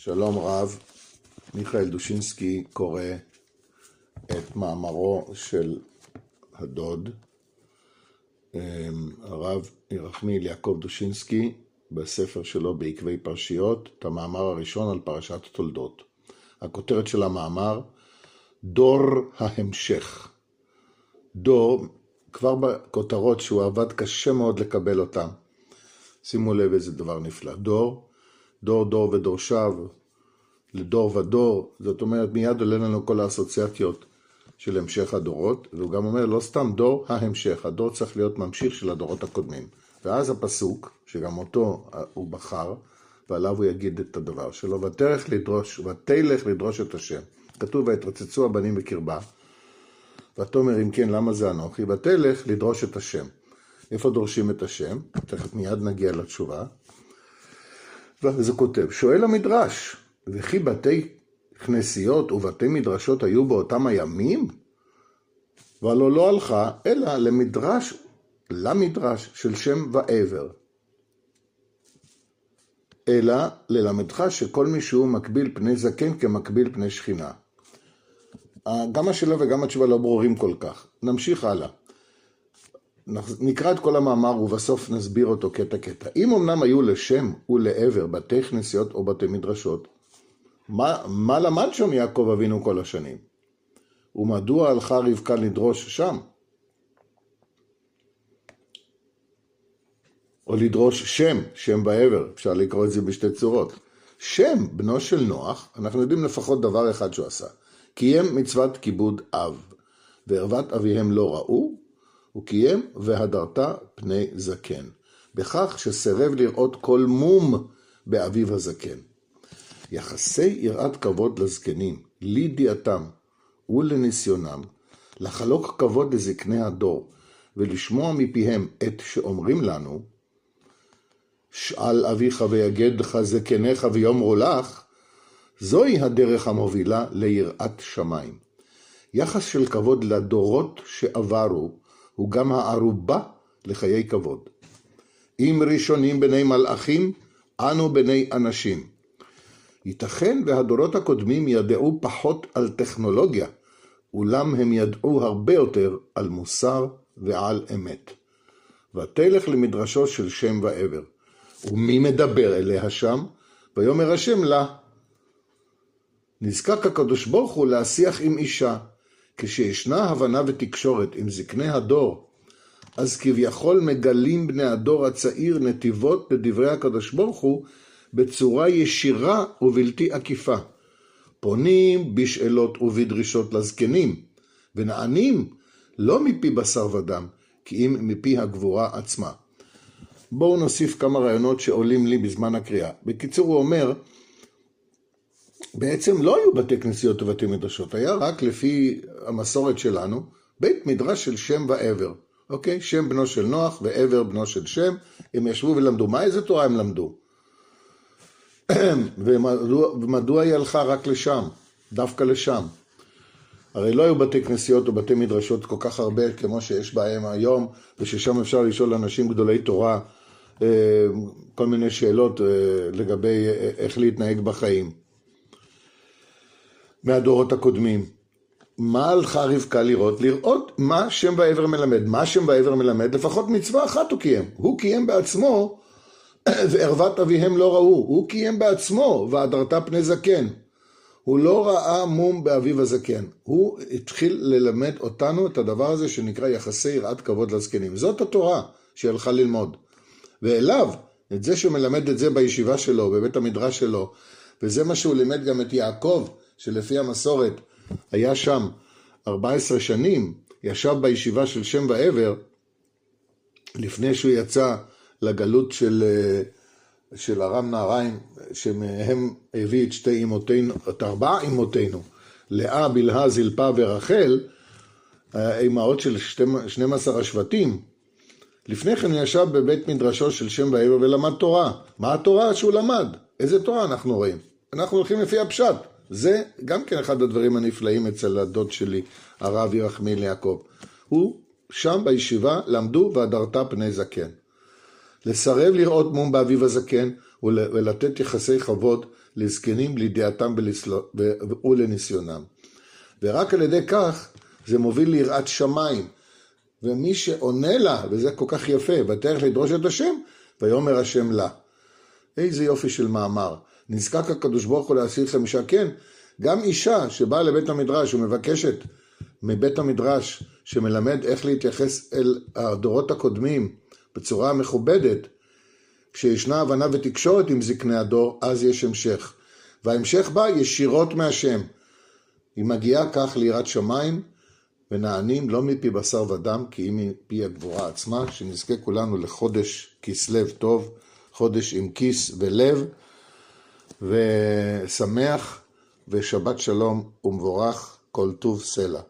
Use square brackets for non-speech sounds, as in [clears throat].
שלום רב, מיכאל דושינסקי קורא את מאמרו של הדוד, אמ, הרב ירחמיאל יעקב דושינסקי, בספר שלו בעקבי פרשיות, את המאמר הראשון על פרשת תולדות. הכותרת של המאמר, דור ההמשך. דור, כבר בכותרות שהוא עבד קשה מאוד לקבל אותם. שימו לב איזה דבר נפלא. דור דור דור ודורשיו, לדור ודור, זאת אומרת מיד עולה לנו כל האסוציאציות של המשך הדורות, והוא גם אומר לא סתם דור ההמשך, הדור צריך להיות ממשיך של הדורות הקודמים. ואז הפסוק, שגם אותו הוא בחר, ועליו הוא יגיד את הדבר שלו, ותלך לדרוש, ותלך לדרוש את השם. כתוב ויתרצצו הבנים בקרבה, ותאמר אם כן למה זה אנוכי, ותלך לדרוש את השם. איפה דורשים את השם? תכף מיד נגיע לתשובה. וזה כותב, שואל המדרש, וכי בתי כנסיות ובתי מדרשות היו באותם הימים? והלא לא הלכה, אלא למדרש, למדרש של שם ועבר. אלא ללמדך שכל מי שהוא מקביל פני זקן כמקביל פני שכינה. גם השאלה וגם התשובה לא ברורים כל כך. נמשיך הלאה. נקרא את כל המאמר ובסוף נסביר אותו קטע קטע. אם אמנם היו לשם ולעבר בתי כנסיות או בתי מדרשות, מה, מה למד שם יעקב אבינו כל השנים? ומדוע הלכה רבקה לדרוש שם? או לדרוש שם, שם בעבר, אפשר לקרוא את זה בשתי צורות. שם, בנו של נוח, אנחנו יודעים לפחות דבר אחד שהוא עשה. קיים מצוות כיבוד אב, וערוות אביהם לא ראו, הוא קיים והדרת פני זקן, בכך שסירב לראות כל מום באביו הזקן. יחסי יראת כבוד לזקנים, לידיעתם ולניסיונם, לחלוק כבוד לזקני הדור, ולשמוע מפיהם את שאומרים לנו, שאל אביך ויגד לך זקניך ויאמרו לך, זוהי הדרך המובילה ליראת שמיים. יחס של כבוד לדורות שעברו, הוא גם הערובה לחיי כבוד. אם ראשונים בני מלאכים, אנו בני אנשים. ייתכן והדורות הקודמים ידעו פחות על טכנולוגיה, אולם הם ידעו הרבה יותר על מוסר ועל אמת. ותלך למדרשו של שם ועבר. ומי מדבר אליה שם? ויאמר השם לה. נזקק הקדוש ברוך הוא להשיח עם אישה, כשישנה הבנה ותקשורת עם זקני הדור, אז כביכול מגלים בני הדור הצעיר נתיבות בדברי הקדוש ברוך הוא בצורה ישירה ובלתי עקיפה. פונים בשאלות ובדרישות לזקנים, ונענים לא מפי בשר ודם, כי אם מפי הגבורה עצמה. בואו נוסיף כמה רעיונות שעולים לי בזמן הקריאה. בקיצור, הוא אומר, בעצם לא היו בתי כנסיות ובתי מדרשות, היה רק לפי המסורת שלנו, בית מדרש של שם ועבר. אוקיי? שם בנו של נוח ועבר בנו של שם, הם ישבו ולמדו. מה איזה תורה הם למדו? [clears throat] ומדוע, ומדוע היא הלכה רק לשם, דווקא לשם? הרי לא היו בתי כנסיות או בתי מדרשות כל כך הרבה כמו שיש בהם היום, וששם אפשר לשאול אנשים גדולי תורה אה, כל מיני שאלות אה, לגבי אה, איך להתנהג בחיים. מהדורות הקודמים. מה הלכה רבקה לראות? לראות מה שם ועבר מלמד. מה שם ועבר מלמד? לפחות מצווה אחת הוא קיים. הוא קיים בעצמו, [clears throat] וערוות אביהם לא ראו. הוא קיים בעצמו, והדרת פני זקן. הוא לא ראה מום באביו הזקן. הוא התחיל ללמד אותנו את הדבר הזה שנקרא יחסי יראת כבוד לזקנים. זאת התורה שהיא הלכה ללמוד. ואליו, את זה שהוא מלמד את זה בישיבה שלו, בבית המדרש שלו, וזה מה שהוא לימד גם את יעקב, שלפי המסורת היה שם 14 שנים, ישב בישיבה של שם ועבר, לפני שהוא יצא לגלות של, של ארם נהריים, שמהם הביא את שתי אמותינו, את ארבע אמותינו, לאה, בלהה, זלפה ורחל, האימהות של 12 השבטים. לפני כן הוא ישב בבית מדרשו של שם ועבר ולמד תורה. מה התורה שהוא למד? איזה תורה אנחנו רואים? אנחנו הולכים לפי הפשט. זה גם כן אחד הדברים הנפלאים אצל הדוד שלי, הרב ירחמיאל יעקב. הוא שם בישיבה למדו והדרת פני זקן. לסרב לראות מום באביו הזקן ולתת יחסי כבוד לזקנים לידיעתם ולניסיונם. ורק על ידי כך זה מוביל ליראת שמיים. ומי שעונה לה, וזה כל כך יפה, ותלך לדרוש את השם, ויאמר השם לה. איזה יופי של מאמר. נזקק הקדוש ברוך הוא להסיר חמישה, כן, גם אישה שבאה לבית המדרש ומבקשת מבית המדרש שמלמד איך להתייחס אל הדורות הקודמים בצורה מכובדת, כשישנה הבנה ותקשורת עם זקני הדור, אז יש המשך. וההמשך בא ישירות מהשם. היא מגיעה כך ליראת שמיים, ונענים לא מפי בשר ודם, כי היא מפי הגבורה עצמה, שנזכה כולנו לחודש כסלו טוב, חודש עם כיס ולב, ושמח, ושבת שלום ומבורך, כל טוב סלע.